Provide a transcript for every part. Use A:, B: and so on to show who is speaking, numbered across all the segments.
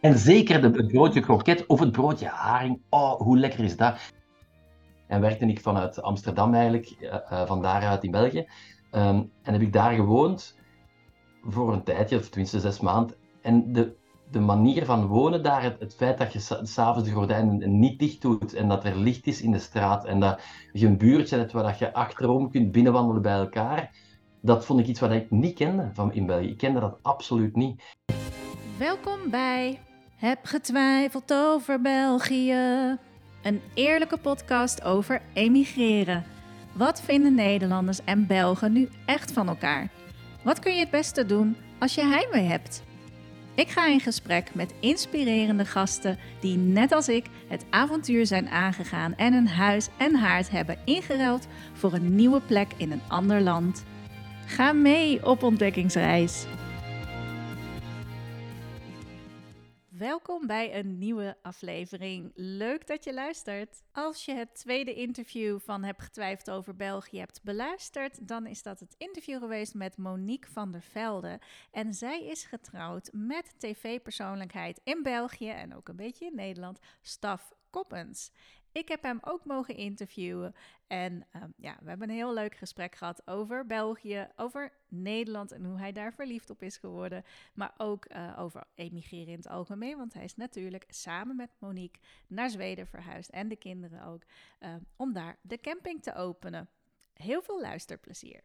A: En zeker het broodje kroket of het broodje haring. Oh, hoe lekker is dat? En werkte ik vanuit Amsterdam eigenlijk, uh, van daaruit in België. Um, en heb ik daar gewoond voor een tijdje, of tenminste zes maanden. En de, de manier van wonen daar, het, feit dat je s'avonds de gordijnen niet dicht doet en dat er licht is in de straat en dat je een buurtje hebt waar je achterom kunt binnenwandelen bij elkaar, dat vond ik iets wat ik niet kende van in België. Ik kende dat absoluut niet.
B: Welkom bij Heb getwijfeld over België. Een eerlijke podcast over emigreren. Wat vinden Nederlanders en Belgen nu echt van elkaar? Wat kun je het beste doen als je heimwee hebt? Ik ga in gesprek met inspirerende gasten die net als ik het avontuur zijn aangegaan en een huis en haard hebben ingeruild voor een nieuwe plek in een ander land. Ga mee op ontdekkingsreis. Welkom bij een nieuwe aflevering. Leuk dat je luistert. Als je het tweede interview van Heb getwijfeld over België hebt beluisterd, dan is dat het interview geweest met Monique van der Velde. En zij is getrouwd met tv-persoonlijkheid in België en ook een beetje in Nederland, Staf Koppens. Ik heb hem ook mogen interviewen. En ehm, ja, we hebben een heel leuk gesprek gehad over België, over Nederland en hoe hij daar verliefd op is geworden. Maar ook uh, over emigreren in het algemeen. Want hij is natuurlijk samen met Monique naar Zweden verhuisd. En de kinderen ook. Uh, om daar de camping te openen. Heel veel luisterplezier.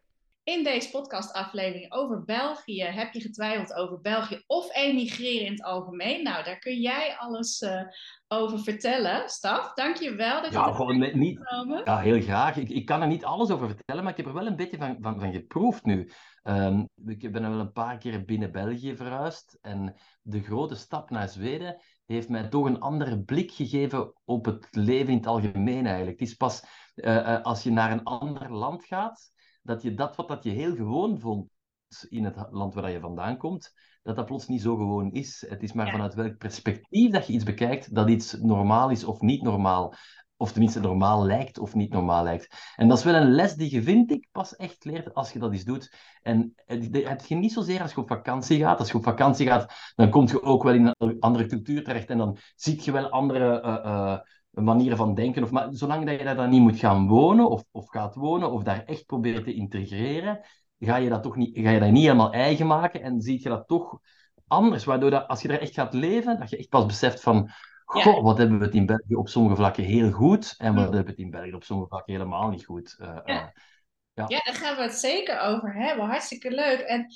B: In deze podcastaflevering over België heb je getwijfeld over België of emigreren in het algemeen. Nou, daar kun jij alles uh, over vertellen, Staf. Dank je wel dat je
A: ja, gewoon met, niet, Ja, heel graag. Ik, ik kan er niet alles over vertellen, maar ik heb er wel een beetje van, van, van geproefd nu. Um, ik ben wel een paar keer binnen België verhuisd en de grote stap naar Zweden heeft mij toch een andere blik gegeven op het leven in het algemeen eigenlijk. Het is pas uh, uh, als je naar een ander land gaat dat je dat wat dat je heel gewoon vond in het land waar je vandaan komt, dat dat plots niet zo gewoon is. Het is maar vanuit welk perspectief dat je iets bekijkt, dat iets normaal is of niet normaal. Of tenminste normaal lijkt of niet normaal lijkt. En dat is wel een les die je, vind ik, pas echt leert als je dat eens doet. En het heb je niet zozeer als je op vakantie gaat. Als je op vakantie gaat, dan kom je ook wel in een andere cultuur terecht. En dan zie je wel andere uh, uh, manieren van denken. Of, maar zolang dat je daar dan niet moet gaan wonen of, of gaat wonen of daar echt proberen te integreren, ga je dat toch niet, ga je dat niet helemaal eigen maken en zie je dat toch anders. Waardoor dat, als je er echt gaat leven, dat je echt pas beseft van, goh, wat hebben we het in België op sommige vlakken heel goed en wat hebben we het in België op sommige vlakken helemaal niet goed. Uh,
B: ja. Uh, ja. ja, daar gaan we het zeker over hebben. Hartstikke leuk. En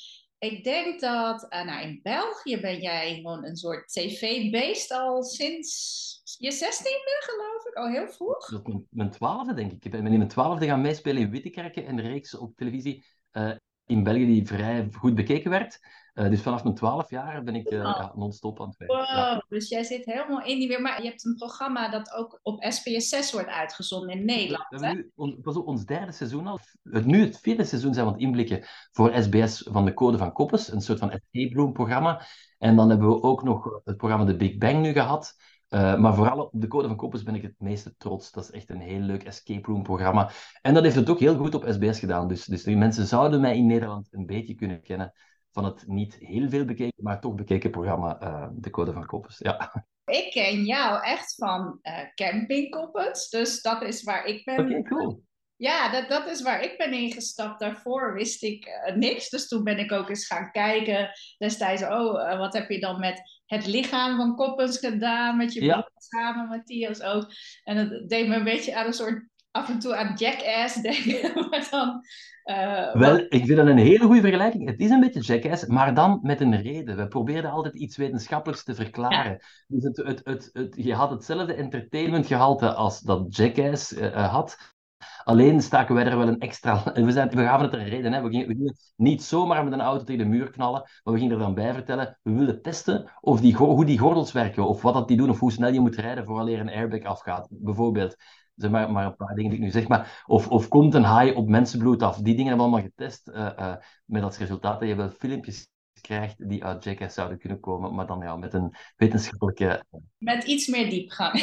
B: ik denk dat, uh, nou in België ben jij gewoon een soort tv-beest al sinds je zestiende, geloof ik, al heel vroeg.
A: Mijn, twaalfde, denk ik. Ik ben in mijn twaalfde gaan meespelen in Wittekerken, en reeks op televisie uh, in België die vrij goed bekeken werd. Uh, dus vanaf mijn twaalf jaar ben ik uh, ja, non-stop aan het werken.
B: Wow, ja. dus jij zit helemaal in die weer. Maar je hebt een programma dat ook op SBS 6 wordt uitgezonden in Nederland. We hebben
A: nu, on, ons derde seizoen al. Het, nu het vierde seizoen zijn we aan het inblikken voor SBS van de Code van Koppes. Een soort van escape room programma. En dan hebben we ook nog het programma The Big Bang nu gehad. Uh, maar vooral op de Code van Koppers ben ik het meeste trots. Dat is echt een heel leuk escape room programma. En dat heeft het ook heel goed op SBS gedaan. Dus, dus die mensen zouden mij in Nederland een beetje kunnen kennen van het niet heel veel bekeken, maar toch bekeken programma uh, De Code van Koppers. Ja.
B: Ik ken jou echt van uh, campingkoppers, dus dat is waar ik ben.
A: Oké, okay, cool.
B: Ja, dat, dat is waar ik ben ingestapt. Daarvoor wist ik uh, niks. Dus toen ben ik ook eens gaan kijken. Destijds, oh, uh, wat heb je dan met het lichaam van Koppens gedaan? Met je ja. samen, Matthias ook. En dat deed me een beetje aan een soort, af en toe aan Jackass denken. maar dan...
A: Uh, Wel, wat... ik vind dat een hele goede vergelijking. Het is een beetje Jackass, maar dan met een reden. We probeerden altijd iets wetenschappelijks te verklaren. Ja. Dus het, het, het, het, je had hetzelfde entertainmentgehalte als dat Jackass had. Alleen staken wij er wel een extra... We, zijn, we gaven het er een reden. Hè. We, gingen, niet zomaar met een auto tegen de muur knallen, maar we gingen er dan bij vertellen, we willen testen of die, hoe die gordels werken, of wat dat die doen, of hoe snel je moet rijden vooraleer een airbag afgaat, bijvoorbeeld. Zeg maar, maar een paar dingen die ik nu zeg. Maar, of, of komt een haai op mensenbloed af? Die dingen hebben we allemaal getest. Uh, uh, met als resultaat dat je wel filmpjes krijgt die uit Jackass zouden kunnen komen, maar dan ja, met een wetenschappelijke...
B: Met iets meer diepgang.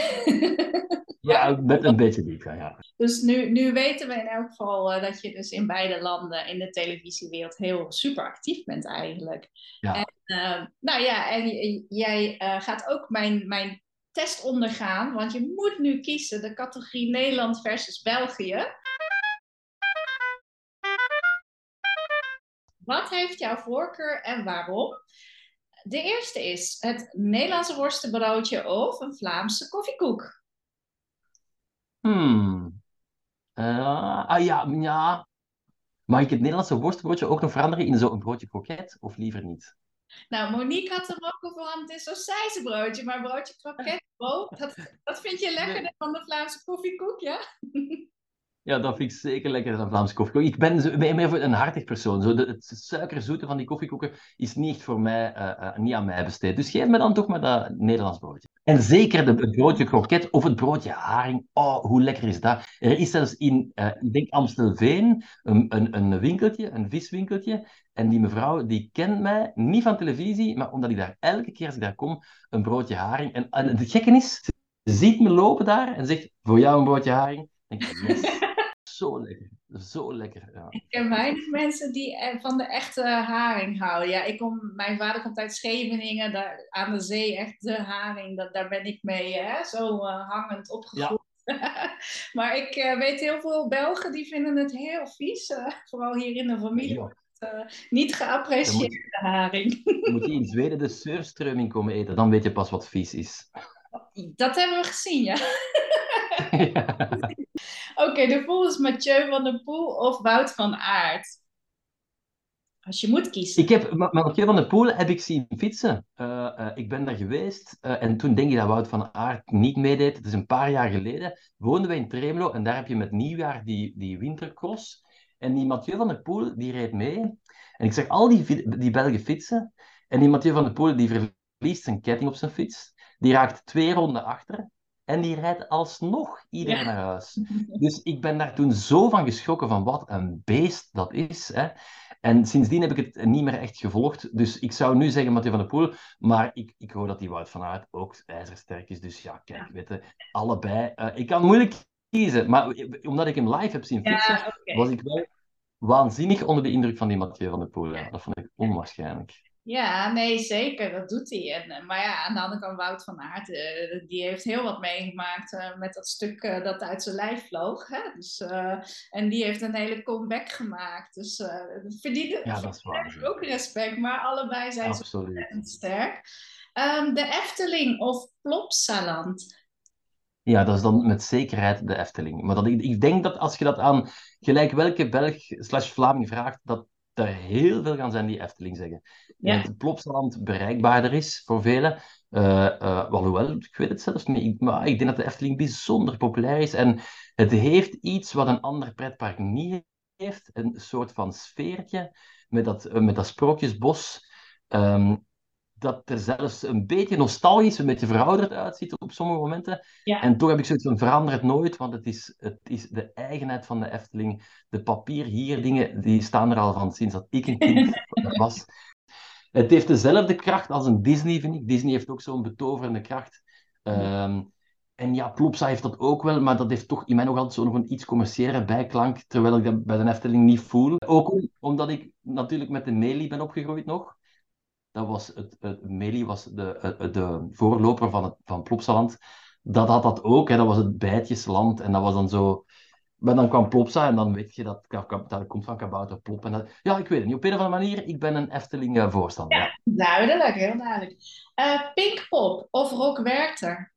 A: ja, met een beetje diepgang, ja.
B: Dus nu, nu weten we in elk geval uh, dat je dus in beide landen in de televisiewereld heel super actief bent eigenlijk. Ja. En, uh, nou ja, en jij uh, gaat ook mijn, mijn test ondergaan, want je moet nu kiezen de categorie Nederland versus België. Wat heeft jouw voorkeur en waarom? De eerste is het Nederlandse worstenbroodje of een Vlaamse koffiekoek.
A: Hmm. Uh, ah ja, ja. Mag ik het Nederlandse worstenbroodje ook nog veranderen in zo'n broodje kroket of liever niet?
B: Nou, Monique had hem ook veranderd in zo'n sausijzenbroodje, maar broodje kroket, oh, dat, dat vind je lekkerder dan de Vlaamse koffiekoek, ja?
A: Ja, dat vind ik zeker lekker dan Vlaamse koffiekoek. Ik ben meer een hartig persoon. Zo de, het suikerzoete van die koffiekoeken is niet voor mij, uh, uh, niet aan mij besteed. Dus geef me dan toch maar dat Nederlands broodje. En zeker de, het broodje kroket of het broodje haring. Oh, hoe lekker is dat? Er is zelfs in, uh, ik denk Amstelveen, een, een, een winkeltje, een viswinkeltje. En die mevrouw, die kent mij niet van televisie, maar omdat ik daar elke keer als ik daar kom, een broodje haring. En, en het gekke is, ziet me lopen daar en zegt, voor jou een broodje haring. denk ik, yes zo lekker. Zo lekker. Ja.
B: Ik ken weinig mensen die eh, van de echte haring houden. Ja, ik kom, mijn vader komt uit Scheveningen, daar aan de zee, echt de haring. Dat, daar ben ik mee hè, zo uh, hangend opgegroeid. Ja. maar ik uh, weet heel veel Belgen die vinden het heel vies. Uh, vooral hier in de familie. Ja. niet geapprecieerde haring.
A: moet je in Zweden de surströmming komen eten, dan weet je pas wat vies is.
B: Dat hebben we gezien, ja. ja. Oké, de pool is Mathieu van der Poel of Wout van Aert. Als je moet kiezen.
A: Ik heb, Mathieu van der Poel heb ik zien fietsen. Uh, uh, ik ben daar geweest uh, en toen denk ik dat Wout van Aert niet meedeed. Het is een paar jaar geleden. Woonden we in Tremelo en daar heb je met nieuwjaar die, die wintercross. En die Mathieu van der Poel, die reed mee. En ik zag al die, die Belgen fietsen. En die Mathieu van der Poel, die verliest zijn ketting op zijn fiets. Die raakt twee ronden achter. En die rijdt alsnog iedereen naar huis. Dus ik ben daar toen zo van geschrokken van wat een beest dat is. Hè. En sindsdien heb ik het niet meer echt gevolgd. Dus ik zou nu zeggen Mathieu van der Poel. Maar ik, ik hoor dat die Wout van Aert ook ijzersterk is. Dus ja, kijk, weet je, allebei. Uh, ik kan moeilijk kiezen. Maar omdat ik hem live heb zien fietsen, ja, okay. was ik wel waanzinnig onder de indruk van die Mathieu van der Poel. Ja. Dat vond ik onwaarschijnlijk.
B: Ja, nee, zeker. Dat doet hij. En, eh, maar ja, aan de andere kant, Wout van Aert, uh, die heeft heel wat meegemaakt uh, met dat stuk uh, dat uit zijn lijf vloog. Hè? Dus, en die heeft een hele comeback gemaakt. Dus verdienen
A: ja, dat is waar,
B: ook respect. Maar allebei zijn Absoluut. ze sterk. Um, de Efteling of Plopsaland?
A: Ja, dat is dan met zekerheid de Efteling. Maar dat, ik, ik denk dat als je dat aan gelijk welke Belg slash Vlaming vraagt, dat er heel veel gaan zijn die Efteling zeggen. Ja. Dat het Plopsaland bereikbaarder is voor velen. Uh, uh, alhoewel, ik weet het zelfs niet. Maar ik denk dat de Efteling bijzonder populair is. En het heeft iets wat een ander pretpark niet heeft. Een soort van sfeertje met dat, uh, met dat sprookjesbos. Um, dat er zelfs een beetje nostalgisch, een beetje verouderd uitziet op sommige momenten. Ja. En toch heb ik zoiets van, verander het nooit, want het is, het is de eigenheid van de Efteling. De papier hier dingen, die staan er al van sinds dat ik een kind was. Het heeft dezelfde kracht als een Disney, vind ik. Disney heeft ook zo'n betoverende kracht. Um, en ja, Plopsa heeft dat ook wel, maar dat heeft toch in mij nog altijd zo'n een iets commerciële bijklank, terwijl ik dat bij de Efteling niet voel. Ook omdat ik natuurlijk met de Meli ben opgegroeid nog dat was het, het Meli was de, de voorloper van, het, van Plopsaland. Dat had dat ook, hè, dat was het bijtjesland. En dat was dan zo... Maar dan kwam Plopsa en dan weet je dat dat komt van Kabouter Plop. En dat, ja, ik weet het niet. Op een of andere manier, ik ben een Efteling uh, voorstander.
B: Ja, duidelijk, heel duidelijk. Uh, Pinkpop of Rock Werchter?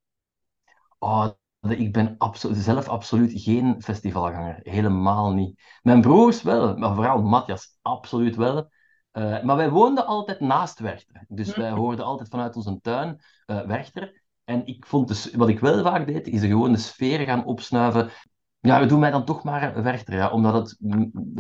A: Oh, ik ben absolu zelf absoluut geen festivalganger. Helemaal niet. Mijn broers wel, maar vooral Matthias absoluut wel. Uh, maar wij woonden altijd naast Werchter. Dus wij hoorden altijd vanuit onze tuin uh, Werchter. En ik vond dus, wat ik wel vaak deed, is gewoon de sfeer gaan opsnuiven. Ja, we doen mij dan toch maar Werchter, ja, omdat het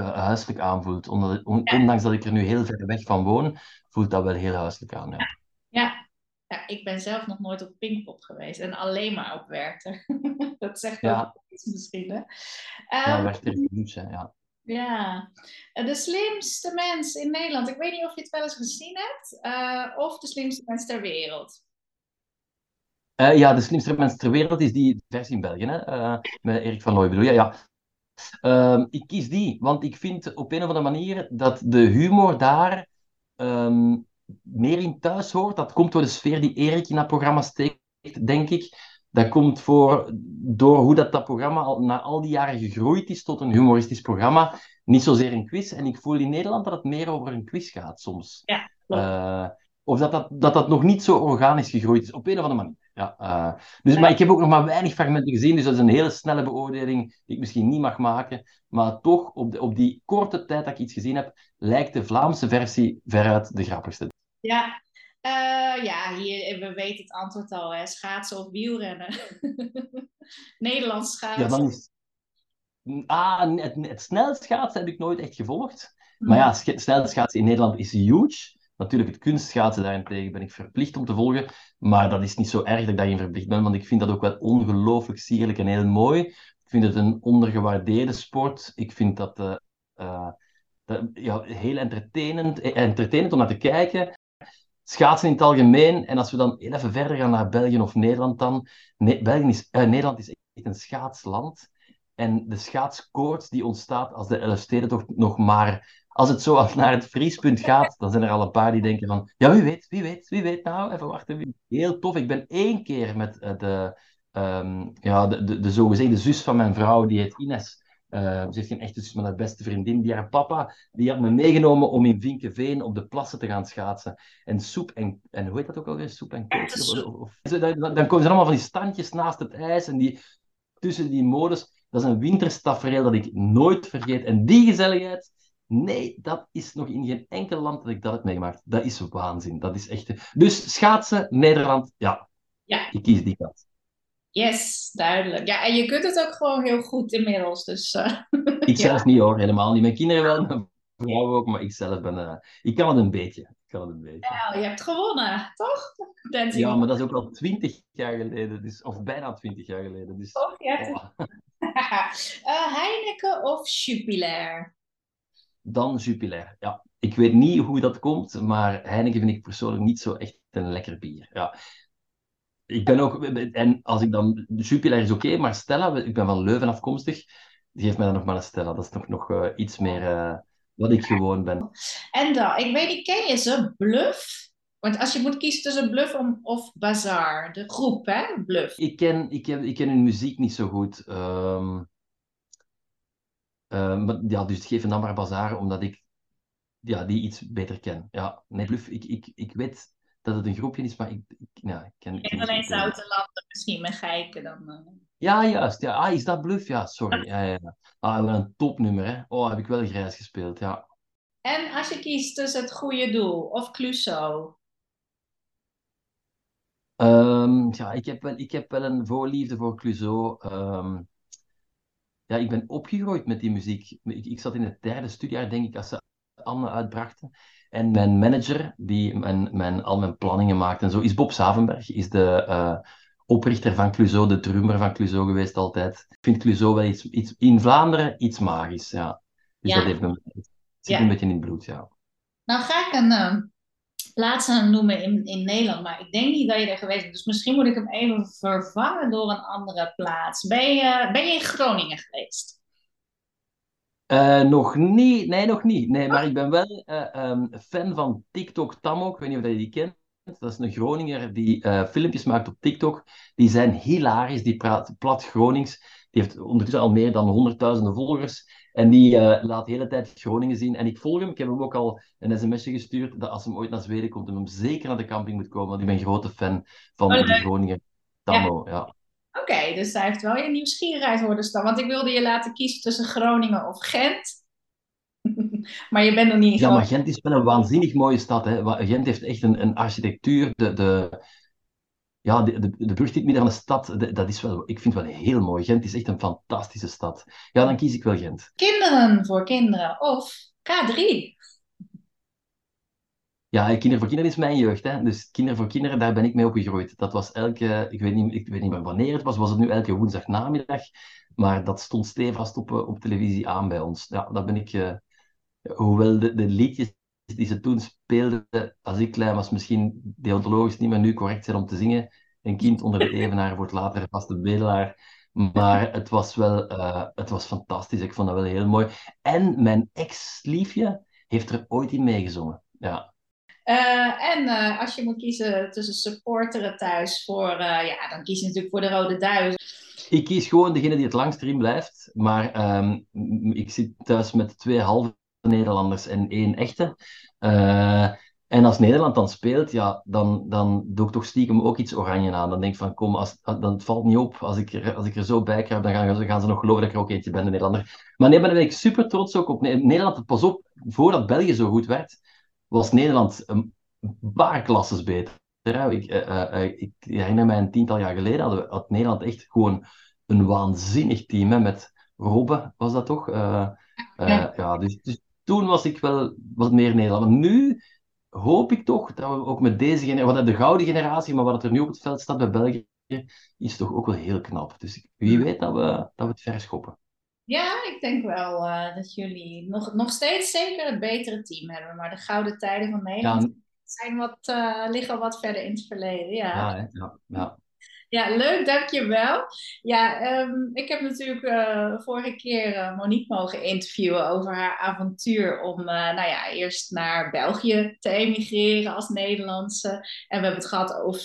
A: huiselijk aanvoelt. Omdat het, ondanks dat ik er nu heel ver weg van woon, voelt dat wel heel huiselijk aan.
B: Ja. ja. ja. ik ben zelf nog nooit op Pinkpop geweest en alleen maar op Werchter. dat zegt ook iets misschien, hè?
A: Um, ja, Werchter is luxe, ja.
B: Ja, de slimste mens in Nederland. Ik weet niet of je het wel eens gezien hebt. Uh, of de slimste mens ter wereld.
A: Uh, ja, de slimste mens ter wereld is die versie in België, hè? Met Erik van Looy bedoel je? Ja, ja. ik kies die, want ik vind op een of andere manier dat de humor daar um, meer in thuis hoort. Dat komt door de sfeer die Erik in dat programma steekt, denk ik. Dat komt voor, door hoe dat, dat programma al, na al die jaren gegroeid is tot een humoristisch programma. Niet zozeer een quiz. En ik voel in Nederland dat het meer over een quiz gaat soms.
B: Ja, uh,
A: of dat dat, dat dat nog niet zo organisch gegroeid is, op een of andere manier. Ja, uh, dus, Maar ik heb ook nog maar weinig fragmenten gezien, dus dat is een hele snelle beoordeling die ik misschien niet mag maken. Maar toch, op, de, op die korte tijd dat ik iets gezien heb, lijkt de Vlaamse versie veruit de grappigste.
B: Ja, uh, ja, hier, we weten het antwoord al, hè. schaatsen of wielrennen. Nederlands schaatsen.
A: Ja, dan is... Ah, het, het snelschaatsen heb ik nooit echt gevolgd. Maar ja, snelschaatsen in Nederland is huge. Natuurlijk, het kunstschaatsen daarentegen ben ik verplicht om te volgen. Maar dat is niet zo erg dat ik daarin verplicht ben, want ik vind dat ook wel ongelooflijk sierlijk en heel mooi. Ik vind het een ondergewaardeerde sport. Ik vind dat, uh, uh, dat ja, heel entertainend, entertainend om naar te kijken schaatsen in het algemeen. En als we dan even verder gaan naar België of Nederland dan. België is, uh, Nederland is echt een schaatsland. En de schaatskoorts die ontstaat als de Elfstedentocht nog maar... Als het zo naar het vriespunt gaat, dan zijn er al een paar die denken van... Ja, wie weet, wie weet, wie weet nou? Even wachten. Heel tof. Ik ben één keer met uh, de... Um, ja, de, de, de zogezegde zus van mijn vrouw, die heet Ines. Uh, ze heeft geen echte zus, maar haar beste vriendin. Die haar papa die had me meegenomen om in Vinkenveen op de plassen te gaan schaatsen. En soep en, en hoe heet dat ook alweer? Soep en of, dan, dan komen ze allemaal van die standjes naast het ijs en die, tussen die modus. Dat is een winterstafereel dat ik nooit vergeet. En die gezelligheid, nee, dat is nog in geen enkel land dat ik dat heb meegemaakt. Dat is waanzin. Dat is echt... Dus schaatsen, Nederland, ja.
B: ja.
A: Ik kies die kant.
B: Yes, duidelijk. Ja, en je kunt het ook gewoon heel goed inmiddels. Dus, uh,
A: ik zelf niet hoor, helemaal niet. Mijn kinderen wel, mijn vrouw ook, maar ik zelf ben... Uh, ik kan het een beetje. Ik kan het een beetje.
B: Ja, je hebt gewonnen, toch?
A: Dancing ja, maar dat is ook al twintig jaar geleden. Dus, of bijna twintig jaar geleden. Dus,
B: oh, ja. Oh. uh, Heineken of Jupiler?
A: Dan Jupiler, ja. Ik weet niet hoe dat komt, maar Heineken vind ik persoonlijk niet zo echt een lekker bier. Ja ik ben ook, en als ik dan, Jupiler is oké, maar Stella, ik ben van Leuven afkomstig, die geeft mij dan nog maar een Stella. Dat is nog, nog uh, iets meer uh, wat ik gewoon ben.
B: En dan, ik weet niet, ken je ze? Bluff? Want als je moet kiezen tussen Bluff of Bazaar, de groep, hè? Bluff.
A: Ik ken, ik ken, ik ken hun muziek niet zo goed. Um, uh, maar, ja, dus geef dan maar Bazaar, omdat ik ja, die iets beter ken. Ja, nee, Bluff, ik, ik, ik weet dat het een groepje is, maar ik, ik, ja, ik ken...
B: En alleen Zoutenlanden misschien met Geiken dan. Uh...
A: Ja, juist. Ja. Ah, is dat Bluff? Ja, sorry. Ja, ja, ja. Ah, wel een topnummer, hè. Oh, heb ik wel grijs gespeeld, ja.
B: En als je kiest tussen het goede doel of Clouseau?
A: Um, ja, ik heb, wel, ik heb wel een voorliefde voor Clouseau. Um, ja, ik ben opgegroeid met die muziek. Ik, ik zat in het derde studiejaar, denk ik, als ze Anne uitbrachten. En mijn manager, die mijn, mijn, al mijn planningen maakt en zo, is Bob Savenberg. Is de uh, oprichter van Clouseau, de drummer van Clouseau geweest altijd. Ik vind Clouseau wel iets, iets in Vlaanderen iets magisch, ja. Dus dat heeft me, het zit ja. een beetje in het bloed, ja.
B: Nou ga ik een uh, plaats noemen in, in Nederland, maar ik denk niet dat je er geweest bent. Dus misschien moet ik hem even vervangen door een andere plaats. Ben je, ben je in Groningen geweest?
A: Uh, nog niet, nee, nog niet. Nee, maar ik ben wel uh, um, fan van TikTok Tammo. Ik weet niet of je die kent. Dat is een Groninger die uh, filmpjes maakt op TikTok. Die zijn hilarisch. Die praat plat Gronings. Die heeft ondertussen al meer dan honderdduizenden volgers. En die laat de hele tijd Groningen zien. En ik volg hem. Ik heb hem ook al een sms'je gestuurd. Dat als hij ooit naar Zweden komt, hem zeker naar de camping moet komen. Want ik ben een grote fan van de Groninger Tammo. Ja. ja.
B: Oké, dus hij heeft wel je nieuwsgierigheid worden staan. Want ik wilde je laten kiezen tussen Groningen of Gent. maar je bent nog niet in
A: Ja, maar Gent is wel een waanzinnig mooie stad. Hè. Gent heeft echt een, een architectuur. De, de, ja, de, de, de brug die midden van de stad, dat is wel, ik vind het wel heel mooi. Gent is echt een fantastische stad. Ja, dan kies ik wel Gent.
B: Kinderen voor kinderen of K3.
A: Ja, Kinderen voor Kinderen is mijn jeugd. Hè? Dus Kinderen voor Kinderen, daar ben ik mee opgegroeid. Dat was elke, ik weet niet, ik weet niet meer wanneer het was, was het nu elke woensdagnamiddag. Maar dat stond stevast op, eh, op televisie aan bij ons. Ja, dat ben ik, uh, hoewel de, de liedjes die ze toen speelden, als ik klein was, misschien deontologisch niet meer nu correct zijn om te zingen. Een kind onder de evenaar wordt later vast de bedelaar. Maar het was wel uh, het was fantastisch. Ik vond dat wel heel mooi. En mijn ex-liefje heeft er ooit in meegezongen. Ja.
B: Uh, en uh, als je moet kiezen tussen supporteren thuis voor, ja, dan kies je natuurlijk voor de Rode Duivel.
A: Ik kies gewoon degene die het langst erin blijft. Maar um, ik zit thuis met twee halve Nederlanders en één echte. En als Nederland dan speelt, ja, dan, dan doe ik toch stiekem ook iets oranje aan. Dan denk ik van, kom, als, dan het valt niet op. Als ik er, als ik er zo bij krijg, dan gaan, gaan ze nog geloven dat ik er ook eentje ben, de Nederlander. Maar nee, ben ik super trots ook op Nederland. Pas op, voordat België zo goed werd, was Nederland een paar klasses beter. Ik, uh, uh, ik herinner mij een tiental jaar geleden had, had Nederland echt gewoon een waanzinnig team. Hè, met Robben was dat toch? ja, ja dus, dus, toen was ik wel wat meer Nederland. Maar nu hoop ik toch dat we ook met deze generatie, de gouden generatie, maar wat er nu op het veld staat bij België, is toch ook wel heel knap. Dus wie weet dat we, dat we het verschoppen.
B: Ja, ik denk wel uh, dat jullie nog, nog steeds zeker het betere team hebben. Maar de gouden tijden van Nederland ja, zijn wat, uh, liggen wat verder in het verleden. Ja,
A: ja, ja, ja.
B: Ja, leuk, dankjewel. Ja, um, ik heb natuurlijk uh, vorige keer Monique mogen interviewen over haar avontuur om, nou ja, eerst naar België te emigreren als Nederlandse. En we hebben het gehad over,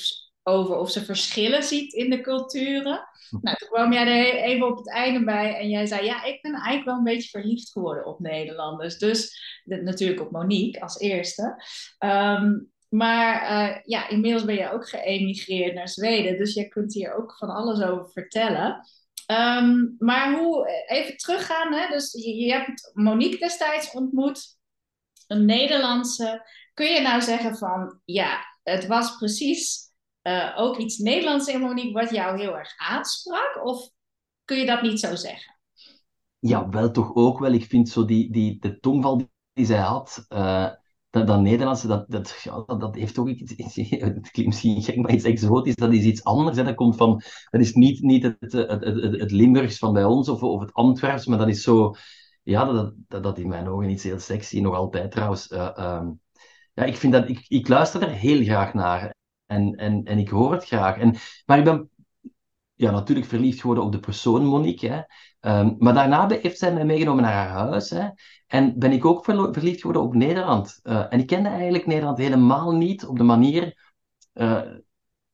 B: over of ze verschillen ziet in de culturen. Nou, toen kwam jij er even op het einde bij en jij zei, ja, ik ben eigenlijk wel een beetje verliefd geworden op Nederlanders. Dus natuurlijk op Monique als eerste. Um, maar uh, ja, inmiddels ben je ook geëmigreerd naar Zweden. Dus je kunt hier ook van alles over vertellen. Um, maar hoe, even teruggaan. Hè? Dus je, je, hebt Monique destijds ontmoet. Een Nederlandse. Kun je nou zeggen van, ja, het was precies uh, ook iets Nederlands in Monique wat jou heel erg aansprak? Of kun je dat niet zo zeggen?
A: Ja, wel toch ook wel. Ik vind zo die, die, de tongval die zij had... Uh dat, dat Nederlandse, dat, dat, ja, dat, heeft toch iets, het klinkt misschien gek, maar iets exotisch, dat is iets anders. Hè. Dat komt van, dat is niet, niet het, het, het, het, Limburgs van bij ons of, of het Antwerps, maar dat is zo, ja, dat, dat, dat in mijn ogen iets heel sexy, nog altijd trouwens. Uh, um, ja, ik vind dat, ik, ik luister er heel graag naar en, en, en ik hoor het graag. En, maar ik ben ja, natuurlijk verliefd geworden op de persoon Monique. Hè. Um, maar daarna heeft zij mij meegenomen naar haar huis. Hè. En ben ik ook verliefd geworden op Nederland. Uh, en ik kende eigenlijk Nederland helemaal niet op de manier uh,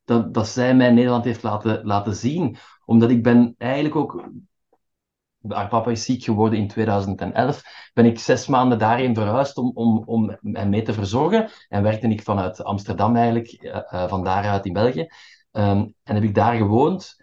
A: dat, dat zij mij Nederland heeft laten, laten zien. Omdat ik ben eigenlijk ook... Is ziek geworden in 2011. Ben ik zes maanden daarheen verhuisd om, om, om hem mee te verzorgen. En werkte ik vanuit Amsterdam eigenlijk, uh, van daaruit in België. Um, en heb ik daar gewoond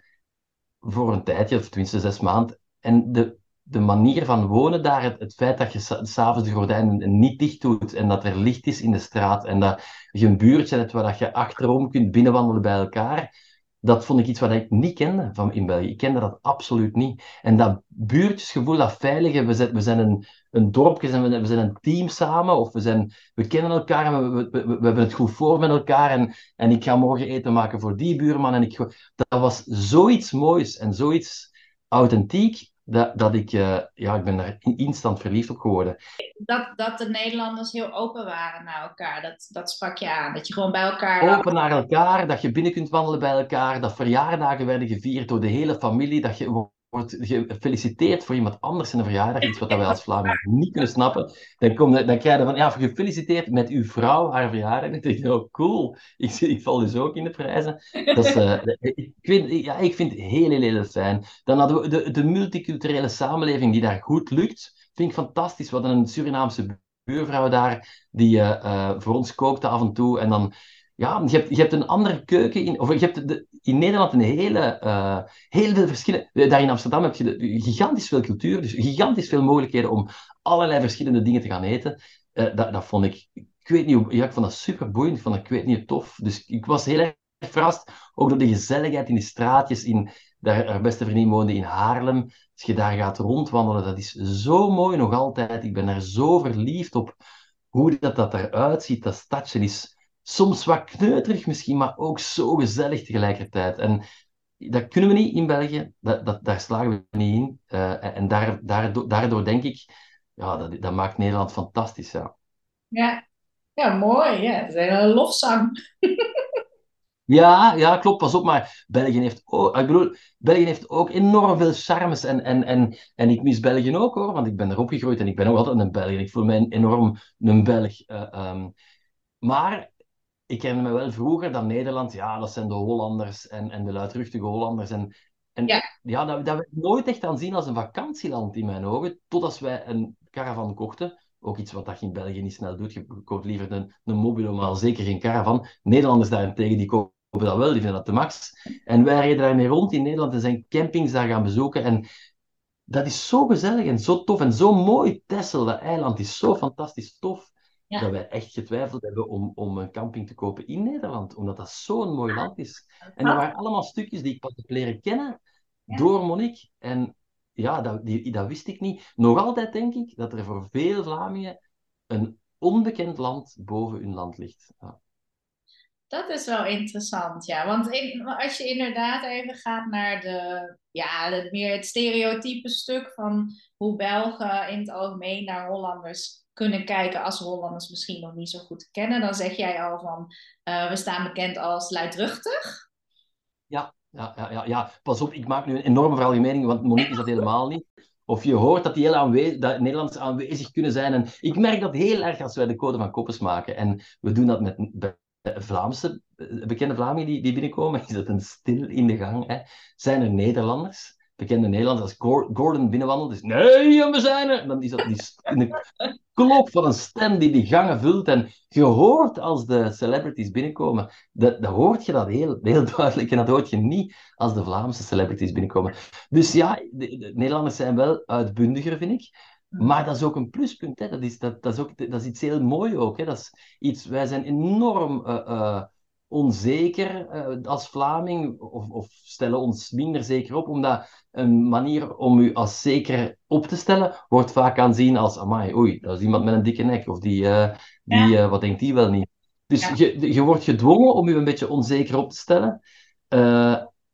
A: voor een tijdje, of tenminste zes maanden. En de, de manier van wonen daar, het, feit dat je s'avonds de gordijnen niet dicht doet en dat er licht is in de straat en dat je een buurtje hebt waar dat je achterom kunt binnenwandelen bij elkaar, dat vond ik iets wat ik niet kende van in België. Ik kende dat absoluut niet. En dat buurtjesgevoel, dat veilige, we zijn, we zijn een, een dorpje, we, we zijn een team samen, of we, zijn, we kennen elkaar en we, we, we, we hebben het goed voor met elkaar. En, en ik ga morgen eten maken voor die buurman. En ik, dat was zoiets moois en zoiets authentiek dat, dat ik, uh, ja, ik ben daar instant verliefd op geworden.
B: Dat, dat de Nederlanders heel open waren naar elkaar, dat, dat sprak je aan. Dat je gewoon bij elkaar...
A: Open naar elkaar, dat je binnen kunt wandelen bij elkaar, dat verjaardagen werden gevierd door de hele familie, dat je wordt gefeliciteerd voor iemand anders in een verjaardag, iets wat wij als Vlamingen niet kunnen snappen, dan, kom, dan krijg je van, ja, gefeliciteerd met uw vrouw, haar verjaardag. Dan denk je, oh cool, ik, ik val dus ook in de prijzen. Dat is, uh, ik, vind, ja, ik vind het heel, heel, heel fijn. Dan hadden we de, de multiculturele samenleving die daar goed lukt, vind ik fantastisch. We hadden een Surinaamse buurvrouw daar, die uh, uh, voor ons kookte af en toe, en dan ja, je hebt, je hebt een andere keuken in, of je hebt de, in Nederland een hele, uh, heel veel verschillen. Daar in Amsterdam heb je de, gigantisch veel cultuur, dus gigantisch veel mogelijkheden om allerlei verschillende dingen te gaan eten. Uh, dat, dat vond ik, ik weet niet, ja, ik vond dat super boeiend, ik vond dat, ik weet niet, tof. Dus ik was heel erg verrast, ook door de gezelligheid in de straatjes. In, daar, haar beste vriendin woonde in Haarlem. Als je daar gaat rondwandelen, dat is zo mooi nog altijd. Ik ben daar zo verliefd op hoe dat, dat eruit ziet, dat stadje, is soms wat kneuterig misschien, maar ook zo gezellig tegelijkertijd. En dat kunnen we niet in België, dat, dat, daar slagen we niet in. Uh, en daar, daardoor, daardoor denk ik, ja, dat, dat maakt Nederland fantastisch. Ja,
B: ja. ja mooi. Ja. Dat is een lofzang.
A: Ja, ja, klopt. Pas op, maar België heeft ook, ik bedoel, België heeft ook enorm veel charmes. En, en, en, en ik mis België ook hoor, want ik ben erop gegroeid en ik ben ook altijd een Belg. Ik voel mij enorm een Belg. Uh, um, maar ik herinner me wel vroeger dat Nederland, ja, dat zijn de Hollanders en, en de luidruchtige Hollanders. En, en ja, ja dat, dat werd nooit echt aanzien als een vakantieland in mijn ogen, tot als wij een caravan kochten. Ook iets wat dat je in België niet snel doet. Je koopt liever een, een mobilo, maar zeker geen caravan. Nederlanders daarentegen, die kopen dat wel, die vinden dat de max. En wij reden daarmee rond in Nederland en zijn campings daar gaan bezoeken. En dat is zo gezellig en zo tof en zo mooi. Texel, dat eiland, is zo fantastisch tof. Dat wij echt getwijfeld hebben om, om een camping te kopen in Nederland. Omdat dat zo'n mooi land is. En dat waren allemaal stukjes die ik pas heb leren kennen door Monique. En ja, dat, die, dat wist ik niet. Nog altijd denk ik dat er voor veel Vlamingen een onbekend land boven hun land ligt. Ja.
B: Dat is wel interessant, ja. Want als je inderdaad even gaat naar de, ja, het, meer het stereotype stuk van hoe Belgen in het algemeen naar Hollanders kunnen kijken als Hollanders misschien nog niet zo goed kennen, dan zeg jij al van uh, we staan bekend als luidruchtig.
A: Ja, ja, ja, ja, ja, pas op, ik maak nu een enorme veralgemening, want Monique is dat helemaal niet. Of je hoort dat die heel aanwezig, dat Nederlanders aanwezig kunnen zijn. En ik merk dat heel erg als wij de code van koppers maken. En we doen dat met Vlaamse, bekende Vlamingen die, die binnenkomen. Is dat een stil in de gang? Hè? Zijn er Nederlanders? bekende Nederlanders, als Gordon binnenwandelt, is nee, we zijn er. Dan is dat die, een klop van een stem die die gangen vult. En je hoort als de celebrities binnenkomen, dat, dat hoort je dat heel, heel duidelijk. En dat hoort je niet als de Vlaamse celebrities binnenkomen. Dus ja, de, Nederlanders zijn wel uitbundiger, vind ik. Maar dat is ook een pluspunt. Hè. Dat, is, dat, dat, is ook, dat is iets heel moois ook. Hè. Dat is iets, wij zijn enorm... Uh, uh, onzeker uh, als Vlaming, of, of, stellen ons minder zeker op, omdat een manier om u als zeker op te stellen, wordt vaak aanzien als, amai, oei, dat is iemand met een dikke nek, of die, die wat denkt die wel niet. Dus je, je wordt gedwongen om u een beetje onzeker op te stellen.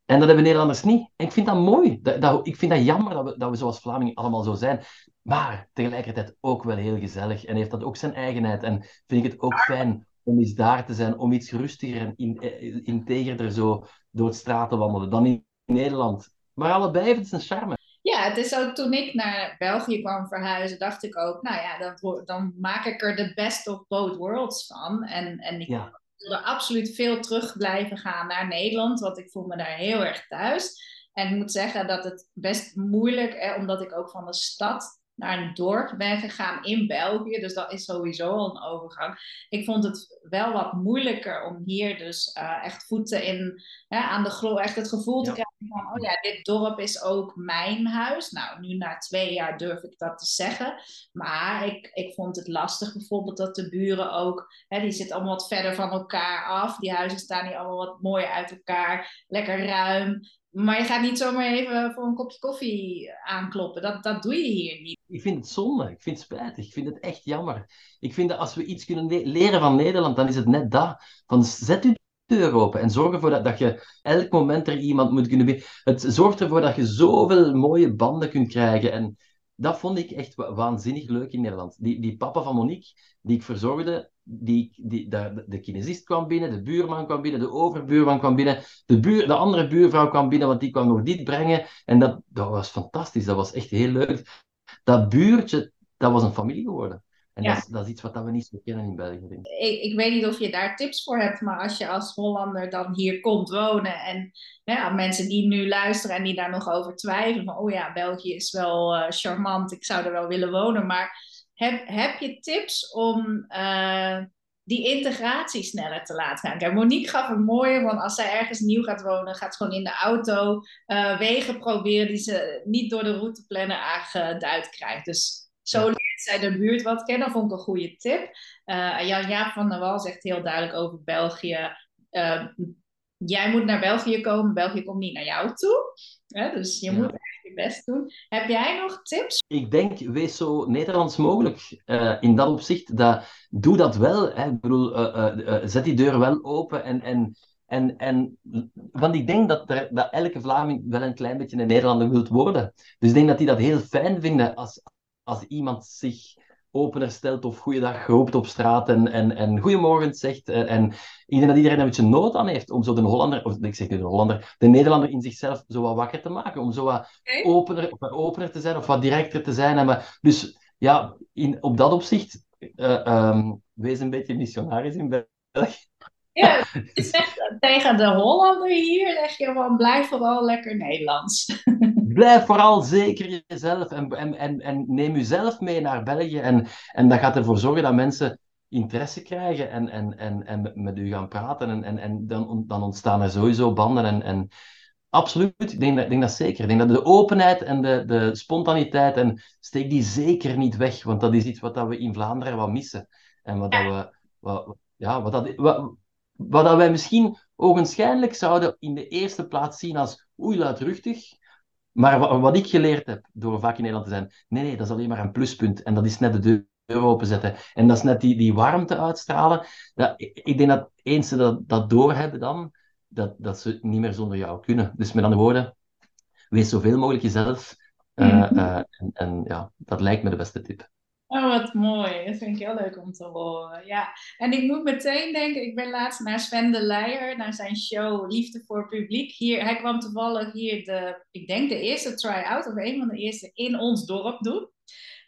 A: En dat hebben Nederlanders niet. En ik vind dat mooi. Dat, dat, ik vind dat jammer dat we, dat we zoals Vlamingen allemaal zo zijn. Maar tegelijkertijd ook wel heel gezellig. En heeft dat ook zijn eigenheid. En vind ik het ook fijn om eens daar te zijn, om iets rustiger en in, eh, integerder zo door de straat te wandelen dan in Nederland. Maar allebei heeft het zijn charme.
B: Ja, het is ook toen ik naar België kwam verhuizen, dacht ik ook, nou ja, dan, dan maak ik er de best of both worlds van. En, en ik ja. Wilde absoluut veel terug blijven gaan naar Nederland, want ik voel me daar heel erg thuis. En ik moet zeggen dat het best moeilijk, hè, omdat ik ook van de stad naar een dorp ben gegaan in België. Dus dat is sowieso al een overgang. Ik vond het wel wat moeilijker om hier dus uh, echt voeten in, hè, aan de grond, echt het gevoel te krijgen oh ja, dit dorp is ook mijn huis. Nou, nu na twee jaar durf ik dat te zeggen. Maar ik, ik vond het lastig bijvoorbeeld dat de buren ook, hè, die zitten allemaal wat verder van elkaar af. Die huizen staan hier allemaal wat mooier uit elkaar, lekker ruim. Maar je gaat niet zomaar even voor een kopje koffie aankloppen. Dat, dat doe je hier niet.
A: Ik vind het zonde. Ik vind het spijtig. Ik vind het echt jammer. Ik vind dat als we iets kunnen leren van Nederland, dan is het net dat. Van zet uw deur open en zorg ervoor dat, dat je elk moment er iemand moet kunnen... Het zorgt ervoor dat je zoveel mooie banden kunt krijgen. En dat vond ik echt waanzinnig leuk in Nederland. Die, die papa van Monique, die ik verzorgde, die, die, de, de kinesist kwam binnen, de buurman kwam binnen, de overbuurman kwam binnen, de, buur, de andere buurvrouw kwam binnen, want die kwam nog dit brengen. En dat, dat was fantastisch, dat was echt heel leuk. Dat buurtje, dat was een familie geworden. En dat, is, dat, is, iets wat we niet zo kennen in België. Denk
B: ik. Ik, ik. weet niet of je daar tips voor hebt, maar als je als Hollander dan hier komt wonen en ja, mensen die nu luisteren en die daar nog over twijfelen van, oh ja, België is wel uh, charmant, ik zou er wel willen wonen, maar heb, heb je tips om uh, die integratie sneller te laten gaan? Kijk, Monique gaf een mooie, want als zij ergens nieuw gaat wonen, gaat ze gewoon in de auto uh, wegen proberen die ze niet door de routeplanner aangeduid krijgt. Dus zo zij de buurt wat kennen. Vond ik een goede tip. Uh, Jan Jaap van der Wal zegt heel duidelijk over België. jij moet naar België komen, België komt niet naar jou toe. dus je moet je best doen. Heb jij nog tips?
A: Ik denk, wees zo Nederlands mogelijk uh, in dat opzicht. Dat, doe dat wel. Hè. Ik bedoel, uh, zet die deur wel open en... en en, en, want ik denk dat, er, dat elke Vlaming wel een klein beetje een Nederlander wilt worden. Dus ik denk dat die dat heel fijn vinden als, als iemand zich opener stelt of goeiedag roept op straat en, en, en goedemorgen zegt. En, en ik denk dat iedereen een beetje nood aan heeft om zo de Hollander, of ik zeg de Hollander, de Nederlander in zichzelf zo wat wakker te maken. Om zo wat opener, of wat opener te zijn of wat directer te zijn. En maar, dus ja, in, op dat opzicht, uh, um, wees een beetje missionaris in België.
B: Ja, tegen de Hollander hier zeg je van blijf vooral lekker Nederlands.
A: Blijf vooral zeker jezelf en, en, en, en neem jezelf mee naar België. En, en dat gaat ervoor zorgen dat mensen interesse krijgen en, en, en, en met u gaan praten. En, en, en dan, dan ontstaan er sowieso banden. En, en absoluut, ik denk, dat, ik denk dat zeker. Ik denk dat de openheid en de, de spontaniteit, en steek die zeker niet weg. Want dat is iets wat dat we in Vlaanderen wat missen. En wat dat we... Wat, ja, wat dat, wat, wat dat wij misschien ogenschijnlijk zouden in de eerste plaats zien als oei luidruchtig. Maar wat, ik geleerd heb door vaak in Nederland te zijn, nee, nee, dat is alleen maar een pluspunt. En dat is net de deur openzetten. En dat is net die, die warmte uitstralen. Dat, ik denk dat eens ze dat, dat doorhebben dan, dat, dat ze niet meer zonder jou kunnen. Dus met andere woorden, wees zoveel mogelijk jezelf. Uh, uh, en, en ja, dat lijkt me de beste tip.
B: Oh, wat mooi. Dat vind ik heel leuk om te horen. Ja, en ik moet meteen denken, ik ben laatst naar Sven de Leijer, naar zijn show Liefde voor Publiek. Hier, hij kwam toevallig hier de, ik denk de eerste try-out, of een van de eerste in ons dorp doen.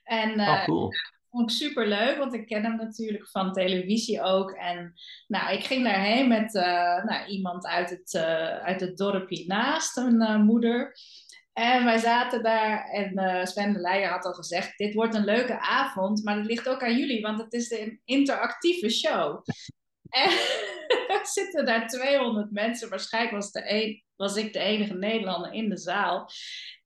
B: En uh, cool. vond ik super leuk, want ik ken hem natuurlijk van televisie ook. En nou, ik ging daarheen met uh, nou, iemand uit het, uh, uit het dorpje naast, een moeder. En wij zaten daar en uh, Sven de Leijer had al gezegd, dit wordt een leuke avond, maar het ligt ook aan jullie, want het is een interactieve show. en er zitten daar 200 mensen, waarschijnlijk was, was ik de enige Nederlander in de zaal.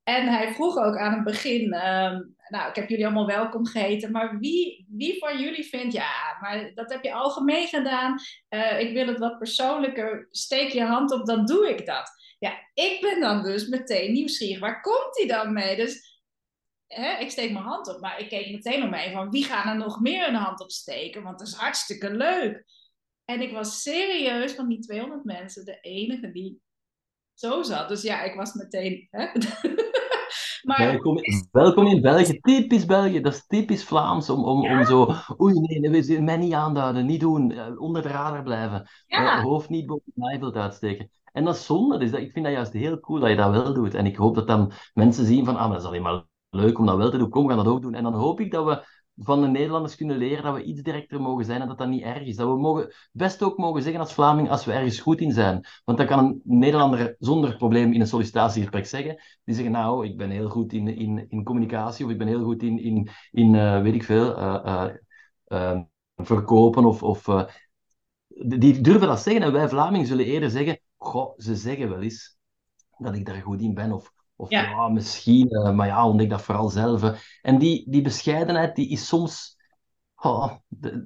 B: En hij vroeg ook aan het begin, um, nou, ik heb jullie allemaal welkom geheten, maar wie, wie van jullie vindt, ja, maar dat heb je algemeen gedaan, uh, ik wil het wat persoonlijker, steek je hand op, dan doe ik dat. Ja, ik ben dan dus meteen nieuwsgierig. Waar komt hij dan mee? Dus hè, ik steek mijn hand op, maar ik keek meteen om me van wie gaat er nog meer een hand op steken? Want dat is hartstikke leuk. En ik was serieus van die 200 mensen de enige die zo zat. Dus ja, ik was meteen. Hè?
A: maar... welkom, welkom, in België. Typisch België. Dat is typisch Vlaams om, om, om zo. Oei, nee, we zullen mij niet aanduiden, niet doen. Eh, onder de radar blijven. Ja. Uh, hoofd niet boven de uitsteken. En dat is zonde. Dus ik vind dat juist heel cool dat je dat wel doet. En ik hoop dat dan mensen zien van, ah, dat is alleen maar leuk om dat wel te doen. Kom, we gaan dat ook doen. En dan hoop ik dat we van de Nederlanders kunnen leren dat we iets directer mogen zijn en dat dat niet erg is. Dat we mogen, best ook mogen zeggen als Vlaming als we ergens goed in zijn. Want dan kan een Nederlander zonder probleem in een sollicitatiegesprek zeggen. Die zeggen, nou, ik ben heel goed in, in, in communicatie of ik ben heel goed in, in, in uh, weet ik veel, uh, uh, verkopen of... of die durven dat zeggen en wij Vlamingen zullen eerder zeggen, goh, ze zeggen wel eens dat ik daar goed in ben. Of, of ja. misschien, uh, maar ja, ontdek dat vooral zelf. En die, die bescheidenheid, die is soms... Oh,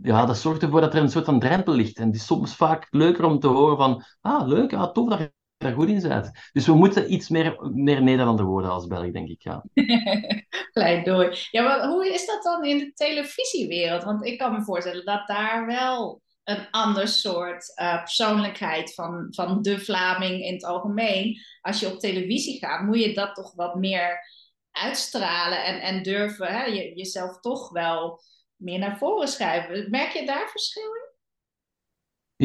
A: ja, dat zorgt ervoor dat er een soort van drempel ligt. En die is soms vaak leuker om te horen van... Ah, leuk, ah, tof dat je daar goed in bent. Dus we moeten iets meer, meer Nederlander worden als Belg, denk ik, ja.
B: Pleidooi. Ja, maar hoe is dat dan in de televisiewereld? Want ik kan me voorstellen dat daar wel een ander soort uh, persoonlijkheid van, van de Vlaming in het algemeen. Als je op televisie gaat, moet je dat toch wat meer uitstralen en, en durven hè, je, jezelf toch wel meer naar voren schuiven. Merk je daar verschil in?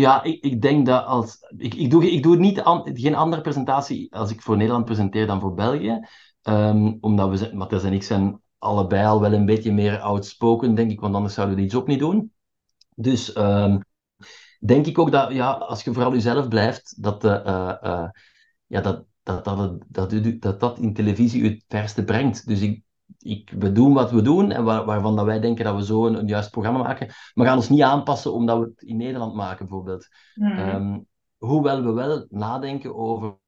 A: Ja, ik, ik denk dat als. Ik, ik, doe, ik doe niet geen andere presentatie als ik voor Nederland presenteer dan voor België. Um, omdat we, Matthias en ik zijn allebei al wel een beetje meer outspoken, denk ik, want anders zouden we iets op niet doen. Dus um, denk ik ook dat ja, als je vooral jezelf blijft, dat, uh, uh, ja, dat, dat, dat, dat, dat, dat in televisie het verste brengt. Dus ik, ik, we doen wat we doen en waar, waarvan dat wij denken dat we zo een, een juist programma maken. We gaan ons niet aanpassen omdat we het in Nederland maken, bijvoorbeeld. Mm. Um, hoewel we wel nadenken over.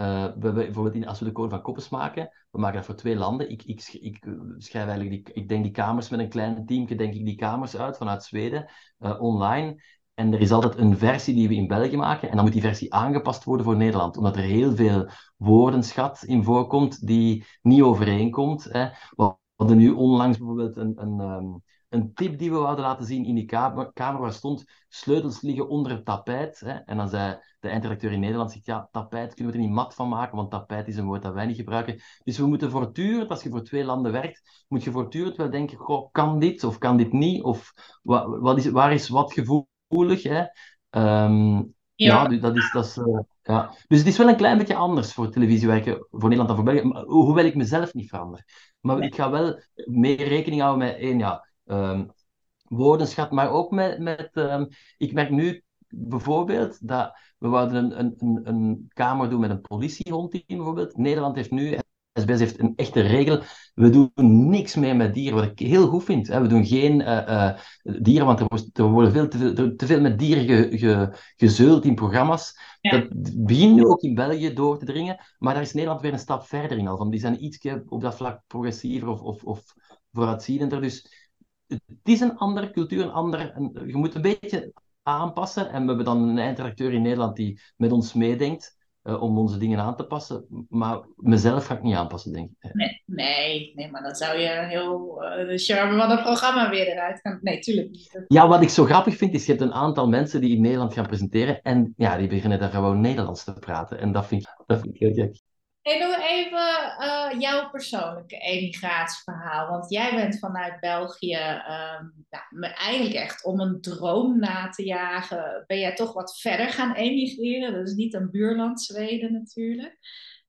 A: Uh, we, bijvoorbeeld in, als we de code van Koppes maken, we maken dat voor twee landen. Ik, ik, ik schrijf eigenlijk, die, ik denk die kamers met een klein team, denk ik die kamers uit vanuit Zweden, uh, online. En er is altijd een versie die we in België maken. En dan moet die versie aangepast worden voor Nederland. Omdat er heel veel woordenschat in voorkomt die niet overeenkomt. Hè. We hadden nu onlangs bijvoorbeeld een, een, ehm, een tip die we wilden laten zien in die kamer, kamer stond sleutels liggen onder het tapijt. Hè. En dan zei de eindredacteur in Nederland, zegt, ja, tapijt kunnen we er niet mat van maken, want tapijt is een woord dat wij niet gebruiken. Dus we moeten voortdurend, als je voor twee landen werkt, moet je voortdurend wel denken, goh, kan dit of kan dit niet? Of wat, wat is, waar is wat gevoelig? Hè? Um, ja. ja, dat is... Dat is uh, ja. Dus het is wel een klein beetje anders voor televisiewerken voor Nederland dan voor België, hoewel ik mezelf niet verander. Maar ik ga wel meer rekening houden met één, ja, um, woordenschat, maar ook met... met um, ik merk nu bijvoorbeeld dat we een, een, een, kamer doen met een politiehondteam bijvoorbeeld. Nederland heeft nu, SBS heeft een echte regel, we doen niks meer met dieren, wat ik heel goed vind. We doen geen uh, uh, dieren, want er, er worden veel te, veel, te veel met dieren ge, ge, gezeuld in programma's. Dat begint nu ook in België door te dringen, maar daar is Nederland weer een stap verder in al. Van, die zijn iets op dat vlak progressiever of, of, of vooruitziendender. Dus het is een andere cultuur, een andere, een, je moet een beetje aanpassen. En we hebben dan een eindredacteur in Nederland die met ons meedenkt. Uh, om onze dingen aan te passen. Maar mezelf ga ik niet aanpassen, denk ik.
B: Nee, nee, nee maar dan zou je heel uh, de charme van het programma weer eruit gaan. Nee, tuurlijk niet.
A: Ja, wat ik zo grappig vind, is je hebt een aantal mensen die in Nederland gaan presenteren. En ja, die beginnen daar gewoon Nederlands te praten. En dat vind ik, dat vind ik heel gek.
B: Hey, nog even uh, jouw persoonlijke emigratieverhaal. Want jij bent vanuit België um, ja, eigenlijk echt om een droom na te jagen. Ben jij toch wat verder gaan emigreren? Dat is niet een buurland Zweden natuurlijk.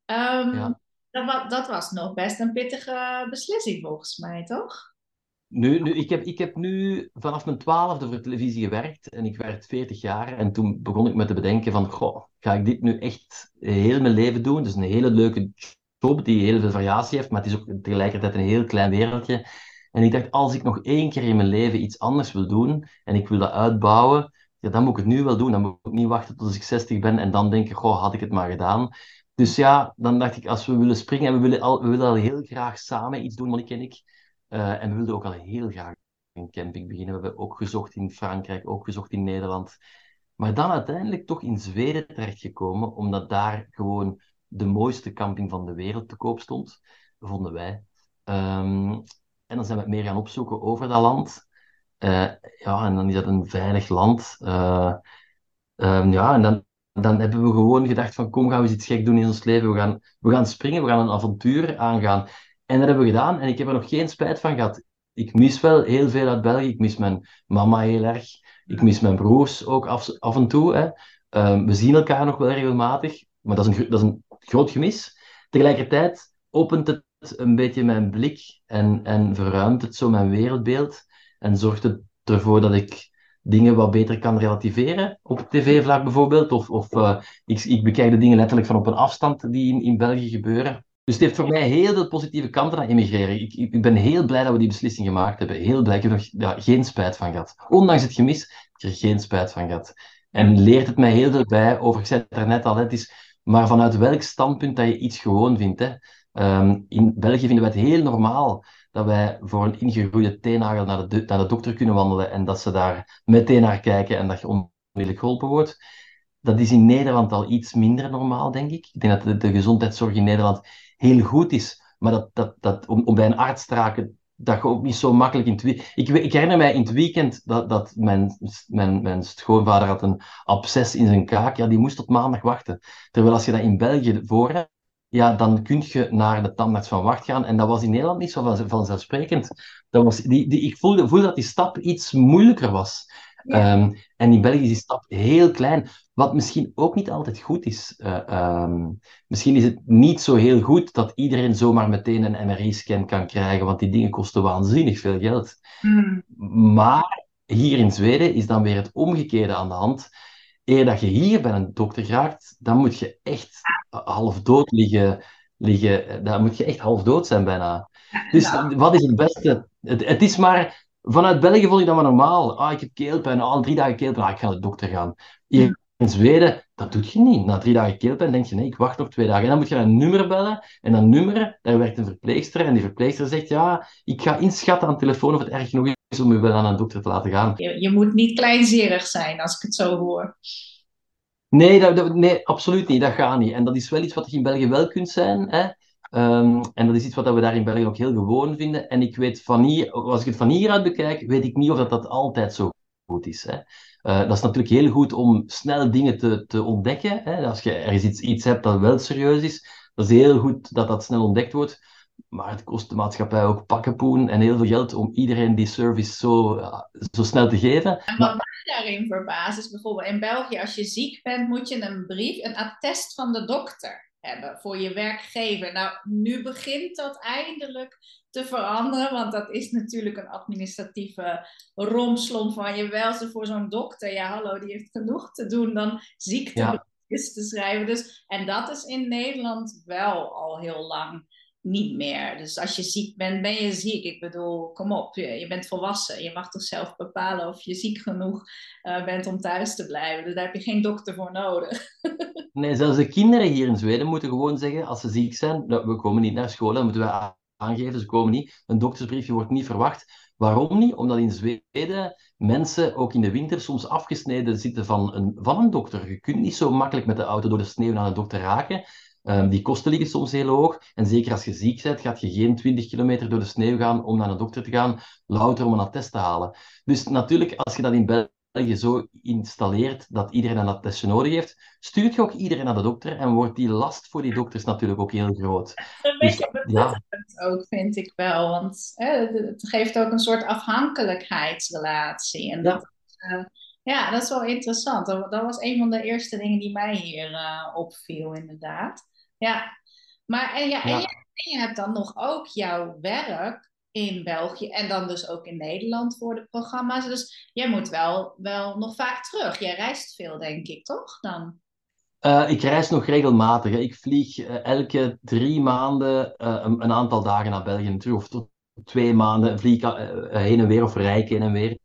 B: Um, ja. dat, dat was nog best een pittige beslissing volgens mij, toch?
A: Nu, nu, ik, heb, ik heb nu vanaf mijn twaalfde voor televisie gewerkt en ik werd 40 jaar. En toen begon ik me te bedenken van, goh, ga ik dit nu echt heel mijn leven doen? Het is een hele leuke job die heel veel variatie heeft, maar het is ook tegelijkertijd een heel klein wereldje. En ik dacht, als ik nog één keer in mijn leven iets anders wil doen en ik wil dat uitbouwen, ja, dan moet ik het nu wel doen. Dan moet ik niet wachten tot ik 60 ben en dan denken, goh, had ik het maar gedaan. Dus ja, dan dacht ik, als we willen springen en we willen al, we willen al heel graag samen iets doen, Monique en ik, uh, en we wilden ook al heel graag een camping beginnen. We hebben ook gezocht in Frankrijk, ook gezocht in Nederland. Maar dan uiteindelijk toch in Zweden terechtgekomen, omdat daar gewoon de mooiste camping van de wereld te koop stond, vonden wij. Um, en dan zijn we meer gaan opzoeken over dat land. Uh, ja, en dan is dat een veilig land. Uh, um, ja, en dan, dan hebben we gewoon gedacht van kom, gaan we eens iets gek doen in ons leven. We gaan, we gaan springen, we gaan een avontuur aangaan. En dat hebben we gedaan en ik heb er nog geen spijt van gehad. Ik mis wel heel veel uit België. Ik mis mijn mama heel erg. Ik mis mijn broers ook af, en toe. Hè. Um, we zien elkaar nog wel regelmatig, maar dat is een, dat is een groot gemis. Tegelijkertijd opent het een beetje mijn blik en, en verruimt het zo mijn wereldbeeld en zorgt het ervoor dat ik dingen wat beter kan relativeren op tv-vlak bijvoorbeeld. Of, of uh, ik, ik bekijk de dingen letterlijk van op een afstand die in, in België gebeuren. Dus het heeft voor mij heel veel positieve kanten aan emigreren. Ik, ik, ben heel blij dat we die beslissing gemaakt hebben. Heel blij. Ik heb er geen spijt van gehad. Ondanks het gemis, ik er geen spijt van gehad. En leert het mij heel veel bij over, ik zei het daarnet al, het is maar vanuit welk standpunt dat je iets gewoon vindt. Hè. Ehm, in België vinden we het heel normaal dat wij voor een ingegroeide teennagel naar de, de dokter kunnen wandelen en dat ze daar meteen naar kijken en dat je onmiddellijk geholpen wordt. Dat is in Nederland al iets minder normaal, denk ik. Ik denk dat de gezondheidszorg in Nederland heel goed is. Maar dat, dat, dat, om, om bij een arts te raken, dat je ook niet zo makkelijk in het. Ik, ik herinner mij in het weekend dat, dat mijn, mijn, mijn schoonvader had een absces in zijn kaak. Ja, die moest tot maandag wachten. Terwijl als je dat in België voor hebt, ja, dan kun je naar de tandarts van wacht gaan. En dat was in Nederland niet zo vanzelfsprekend. Dat was, die, die, ik voelde, voelde dat die stap iets moeilijker was. Ehm, en in België is die stap heel klein, wat misschien ook niet altijd goed is. Uh, um, misschien is het niet zo heel goed dat iedereen zomaar meteen een MRI-scan kan krijgen, want die dingen kosten waanzinnig veel geld. Mm. Maar hier in Zweden is dan weer het omgekeerde aan de hand. Eer dat je hier bij een dokter raakt, dan moet je echt half dood liggen. liggen dan moet je echt half dood zijn bijna. Dus wat is het beste? Het, het is maar Vanuit België vond ik dat maar normaal. Ah, ik heb keelpijn, al drie dagen keelpijn, ah, ik ga naar de dokter gaan. Hier in Zweden, dat doet je niet. Na drie dagen keelpijn denk je, nee, ik wacht nog twee dagen. En dan moet je een nummer bellen. En dat nummer, daar werkt een verpleegster. En die verpleegster zegt, ja, ik ga inschatten aan de telefoon of het erg genoeg om u wel aan een dokter te laten gaan.
B: Je, je moet niet kleinzerig zijn, als ik het zo hoor.
A: Nee, dat, nee, absoluut niet. Dat gaat niet. En dat is wel iets wat je in België wel kunt zijn. Hè? Ehm, en dat is iets wat we daar in België ook heel gewoon vinden. En ik weet van hier, als ik het van hieruit bekijk, weet ik niet of dat, dat altijd zo goed is. Hè? Uh, dat is natuurlijk heel goed om snel dingen te, te ontdekken. Hè? Als je ergens iets, iets hebt dat wel serieus is, dat is heel goed dat dat snel ontdekt wordt. Maar het kost de maatschappij ook pakkenpoen en heel veel geld om iedereen die service zo, zo snel te geven.
B: En wat mij daarin verbaast is bijvoorbeeld in België, als je ziek bent, moet je een brief, een attest van de dokter hebben voor je werkgever. Nou, nu begint dat eindelijk te veranderen, want dat is natuurlijk een administratieve romslomp van je wel ze voor zo'n dokter. Ja, hallo, die heeft genoeg te doen dan ziekte ja. te schrijven. Dus, en dat is in Nederland wel al heel lang niet meer. Dus als je ziek bent, ben je ziek. Ik bedoel, kom op, je, bent volwassen. Je mag toch zelf bepalen of je ziek genoeg uh, bent om thuis te blijven. Dus daar heb je geen dokter voor nodig.
A: nee, zelfs de kinderen hier in Zweden moeten gewoon zeggen, als ze ziek zijn, nou, we komen niet naar school, dan moeten we aangeven, ze komen niet. Een doktersbriefje wordt niet verwacht. Waarom niet? Omdat in Zweden mensen ook in de winter soms afgesneden zitten van een, van een dokter. Je kunt niet zo makkelijk met de auto door de sneeuw naar een dokter raken. Um, die kosten liggen soms heel hoog. En zeker als je ziek bent, gaat je geen 20 kilometer door de sneeuw gaan om naar een dokter te gaan, louter om een attest te halen. Dus natuurlijk, als je dat in België zo installeert dat iedereen een attestje nodig heeft, stuurt je ook iedereen naar de dokter en wordt die last voor die dokters natuurlijk ook heel groot.
B: Een dus, beetje ja. ook, vind ik wel. Want hè, het geeft ook een soort afhankelijkheidsrelatie. En dat, ja. Uh, ja, dat is wel interessant. Dat, dat, was een van de eerste dingen die mij hier uh, opviel, inderdaad. Ja, maar en, ja, En, je, hebt dan nog ook jouw werk in België en dan dus ook in Nederland voor de programma's. Dus jij moet wel, wel nog vaak terug. Jij reist veel, denk ik, toch? Dan?
A: Uh, ik reis nog regelmatig. Hè. Ik vlieg uh, elke drie maanden uh, een, een, aantal dagen naar België terug. Of tot twee maanden vlieg ik heen en weer of rijk heen en weer.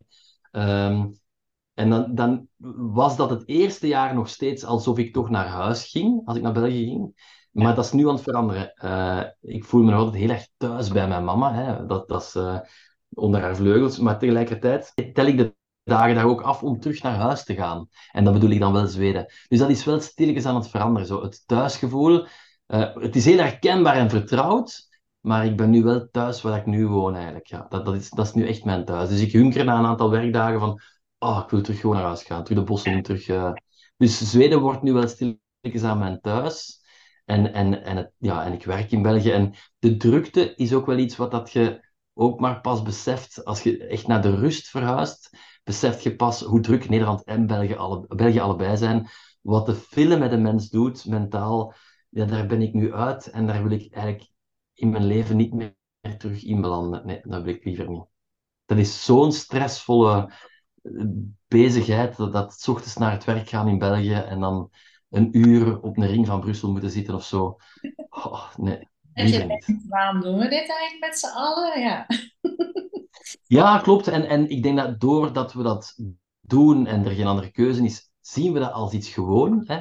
A: Um, en dan, dan, was dat het eerste jaar nog steeds alsof ik toch naar huis ging, als ik naar België ging. Maar dat is nu aan het veranderen. Uh, ik voel me nog altijd heel erg thuis bij mijn mama. Hè. Dat, dat is uh, onder haar vleugels. Maar tegelijkertijd tel ik de dagen daar ook af om terug naar huis te gaan. En dat bedoel ik dan wel Zweden. Dus dat is wel stilletjes aan het veranderen. Zo. Het thuisgevoel. Uh, het is heel herkenbaar en vertrouwd. Maar ik ben nu wel thuis waar ik nu woon eigenlijk. Ja, dat, dat, is, dat is nu echt mijn thuis. Dus ik hunker na een aantal werkdagen van... Oh, ik wil terug gewoon naar huis gaan. Terug de bossen in, terug... Dus Zweden wordt nu wel stilletjes aan mijn thuis. En, en, en, het, ja, en ik werk in België. En de drukte is ook wel iets wat dat je ook maar pas beseft als je echt naar de rust verhuist. Beseft je pas hoe druk Nederland en België, alle, België allebei zijn. Wat de film met een mens doet, mentaal, ja, daar ben ik nu uit. En daar wil ik eigenlijk in mijn leven niet meer terug in belanden. Nee, dat wil ik liever niet. Dat is zo'n stressvolle bezigheid, dat, dat s ochtends naar het werk gaan in België en dan een uur op een ring van Brussel moeten zitten of zo. Oh, nee.
B: Je waarom doen we dit eigenlijk met z'n allen? Ja.
A: ja, klopt. En, en ik denk dat doordat we dat doen en er geen andere keuze is, zien we dat als iets gewoon. Hè?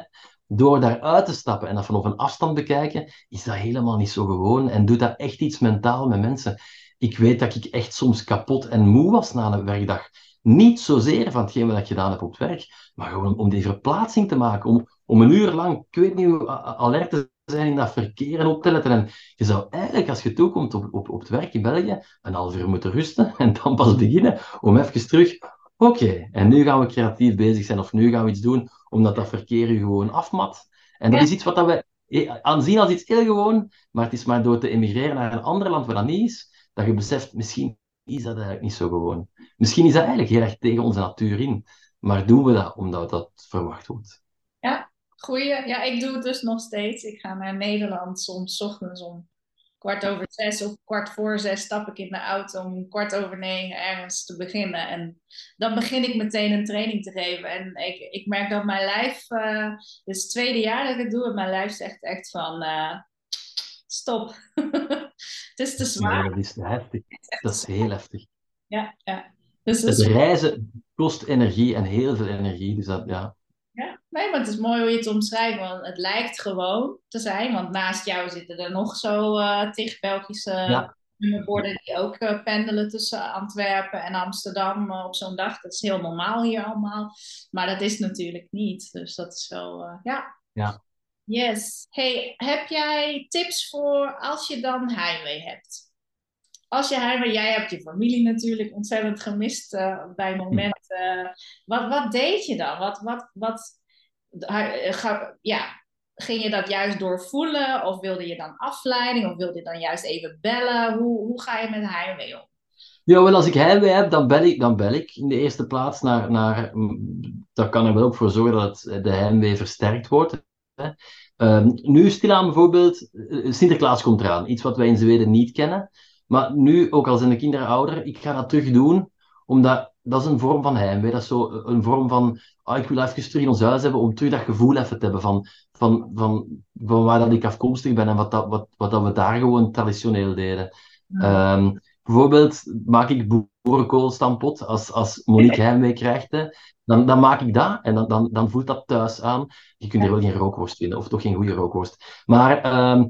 A: Door daaruit te stappen en dat vanaf een afstand bekijken, is dat helemaal niet zo gewoon en doet dat echt iets mentaal met mensen. Ik weet dat ik echt soms kapot en moe was na een werkdag. Niet zozeer van hetgeen wat ik gedaan heb op het werk, maar gewoon om die verplaatsing te maken, om, om een uur lang, ik weet niet hoe, alert te zijn in dat verkeer en op te letten. En je zou eigenlijk, als je toekomt op, op, op het werk in België, een half uur moeten rusten en dan pas beginnen om even terug, oké, en nu gaan we creatief bezig zijn of nu gaan we iets doen, omdat dat verkeer je gewoon afmat. En dat is iets wat dat we eh, aanzien als iets heel gewoon, maar het is maar door te emigreren naar een ander land waar dat niet is, dat je beseft, misschien is dat eigenlijk niet zo gewoon. Misschien is dat eigenlijk heel erg tegen onze natuur in, maar doen we dat omdat dat verwacht wordt.
B: Ja, goeie. Ja, ik doe het dus nog steeds. Ik ga naar Nederland soms ochtends om kwart over zes of kwart voor zes stap ik in de auto om kwart over negen ergens te beginnen. En dan begin ik meteen een training te geven. En ik, ik merk dat mijn lijf, uh, dit is het tweede jaar dat ik het doe, en mijn lijf zegt echt van uh, stop. het is te zwaar.
A: dat is te heftig. Dat is heel heftig.
B: Ja, ja.
A: Dus, dus... Het reizen kost energie en heel veel energie. Dus dat, ja,
B: nee, maar het is mooi hoe je het omschrijft, want het lijkt gewoon te zijn. Want naast jou zitten er nog zo uh, tig Belgische nummerborden die ook uh, pendelen tussen Antwerpen en Amsterdam op zo'n dag. Dat is heel normaal hier allemaal. Maar dat is natuurlijk niet. Dus dat is wel, ja.
A: Ja.
B: Yes. Hey, heb jij tips voor als je dan heimwee hebt? als je heimwee, jij hebt je familie natuurlijk ontzettend gemist bij momenten. wat, wat deed je dan? Wat, wat, wat, ja, ging je dat juist doorvoelen? Of wilde je dan afleiding? Of wilde je dan juist even bellen? Hoe, hoe ga je met heimwee om?
A: Ja, wel als ik heimwee heb, dan bel ik, dan bel ik in de eerste plaats naar... naar dat kan er wel ook voor zorgen dat de heimwee versterkt wordt. Hè. Um, nu stilaan bijvoorbeeld, eh, Sinterklaas komt eraan. Iets wat wij in Zweden niet kennen. Maar nu, ook al zijn de kinderen ik ga dat terug doen, omdat dat is een vorm van heimwee. Dat is zo een vorm van, ah, ik wil even terug in ons huis hebben om terug dat gevoel even te hebben van, van, van, van waar dat ik afkomstig ben en wat, dat, wat, wat dat we daar gewoon traditioneel deden. Ehm, bijvoorbeeld maak ik boerenkoolstampot. Als, als Monique heimwee krijgt, dan, dan maak ik dat en dan, dan, dan voelt dat thuis aan. Je kunt er wel geen rookworst vinden, of toch geen goede rookworst. Maar um,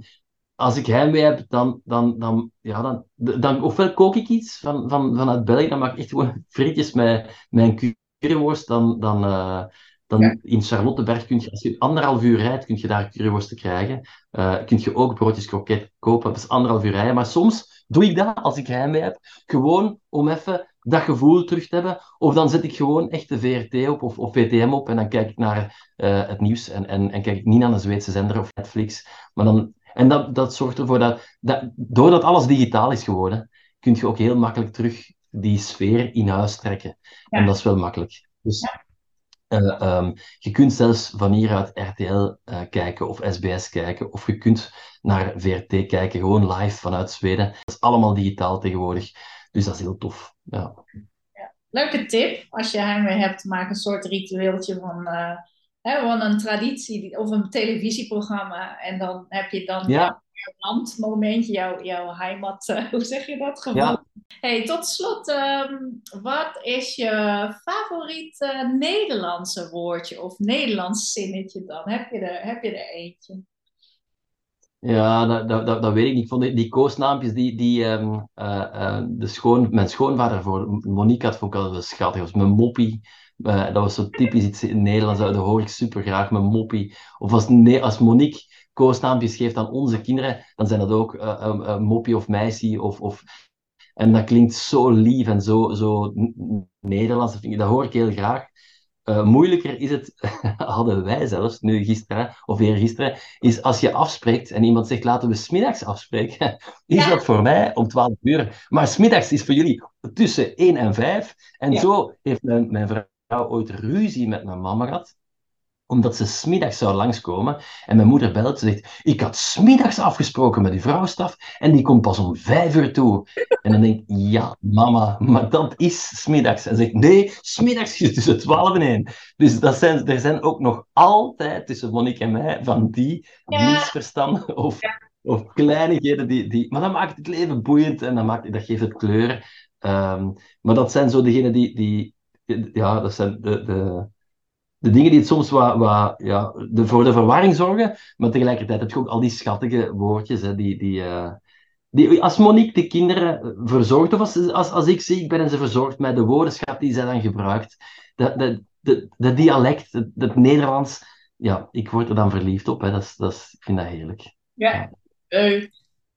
A: als ik heimwee heb, dan, dan, dan, ja, dan, dan ofwel kook ik iets van, van, vanuit België, dan maak ik echt gewoon frietjes met, een curryworst. Dan, dan, uh, dan in Charlottenberg kun je, als je anderhalf uur rijdt, kun je daar curryworsten krijgen. Uh, kun je ook broodjes kroket kopen, dat is anderhalf uur rijden. Maar soms doe ik dat, als ik heimwee heb, gewoon om even dat gevoel terug te hebben. Of dan zet ik gewoon echt de VRT op of, of VTM op en dan kijk ik naar uh, het nieuws en, en, en kijk ik niet naar een Zweedse zender of Netflix. Maar dan en dat, dat zorgt ervoor dat, dat, doordat alles digitaal is geworden, kun je ook heel makkelijk terug die sfeer in huis trekken. En dat is wel makkelijk. Dus uh, um, je kunt zelfs van hieruit RTL uh, kijken of SBS kijken, of je kunt naar VRT kijken, gewoon live vanuit Zweden. Dat is allemaal digitaal tegenwoordig. Dus dat is heel tof. Ja.
B: ja. Leuke tip. Als je heimwee hebt, maak een soort ritueeltje van uh, gewoon een traditie of een televisieprogramma. En dan heb je dan ja. landmomentje, jouw, jouw heimat, uh, hoe zeg je dat? Gewoon. Ja. Hey, tot slot, um, wat is je favoriete Nederlandse woordje of Nederlands zinnetje dan? Heb je er, heb je er eentje?
A: Ja, dat, dat, dat, weet ik niet. Ik vond die, die koosnaampjes, die, die um, uh, uh, de schoon, mijn schoonvader voor Monique had, vond ik altijd schattig. Dat was mijn moppie. Uh, dat was zo typisch iets in Nederlands, dat hoor ik super graag, mijn moppie. Of als, nee, als Monique koosnaampjes geeft aan onze kinderen, dan zijn dat ook uh, moppie of meisje. Of, of... En dat klinkt zo lief en zo, zo Nederlands. Dat hoor ik heel graag. Moeilijker is het, hadden wij zelfs, nu gisteren of eergisteren, is als je afspreekt en iemand zegt laten we smiddags afspreken, is dat voor mij om 12 uur. Maar smiddags is voor jullie tussen 1 en 5. En zo heeft mijn, mijn vrouw ooit ruzie met mijn mama gehad omdat ze smiddags zou langskomen. En mijn moeder belt, ze zegt, ik had smiddags afgesproken met die vrouwstaf en die komt pas om vijf uur toe. En dan denk ik, ja, mama, maar dat is smiddags. En ze zegt, nee, smiddags is tussen twaalf en één. Dus dat zijn, er zijn ook nog altijd tussen Monique en mij van die misverstanden of, of kleinigheden die, die... Maar dat maakt het leven boeiend en dat, maakt, dat geeft het kleur. Um, maar dat zijn zo degenen die... die ja, dat zijn de, de, de dingen die het soms wat, wat ja, de, voor de verwarring zorgen, maar tegelijkertijd heb je ook al die schattige woordjes, hè, die, die, uh, die, als Monique de kinderen verzorgt, of als, als, als ik zie, ik ben ze verzorgd met de woordenschap die zij dan gebruikt, de, de, de, de dialect, het, het, Nederlands, ja, ik word er dan verliefd op, hè, dat is, dat is, ik vind dat heerlijk.
B: Ja, leuk.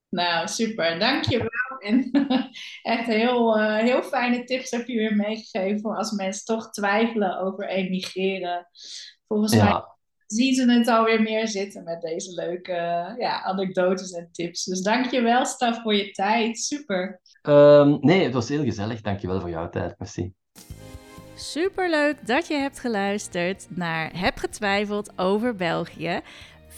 B: Nou, super. Dankjewel. En echt heel, uh, heel fijne tips heb je weer meegegeven als mensen toch twijfelen over emigreren. Volgens mij zien ze het alweer meer zitten met deze leuke ja, anekdotes en tips. Dus dankjewel, Staf, voor je tijd. Super.
A: Um, nee, het was heel gezellig. Dankjewel voor jouw tijd. Merci.
B: Superleuk dat je hebt geluisterd naar Heb getwijfeld over België.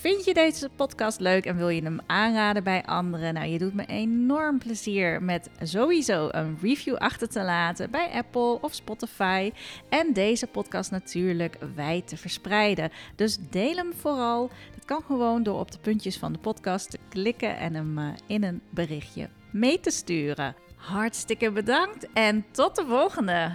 B: Vind je deze podcast leuk en wil je hem aanraden bij anderen? Nou, je doet me enorm plezier met sowieso een review achter te laten bij Apple of Spotify. En deze podcast natuurlijk wijd te verspreiden. Dus deel hem vooral. Dat kan gewoon door op de puntjes van de podcast te klikken en hem eh, in een berichtje mee te sturen. Hartstikke bedankt en tot de volgende!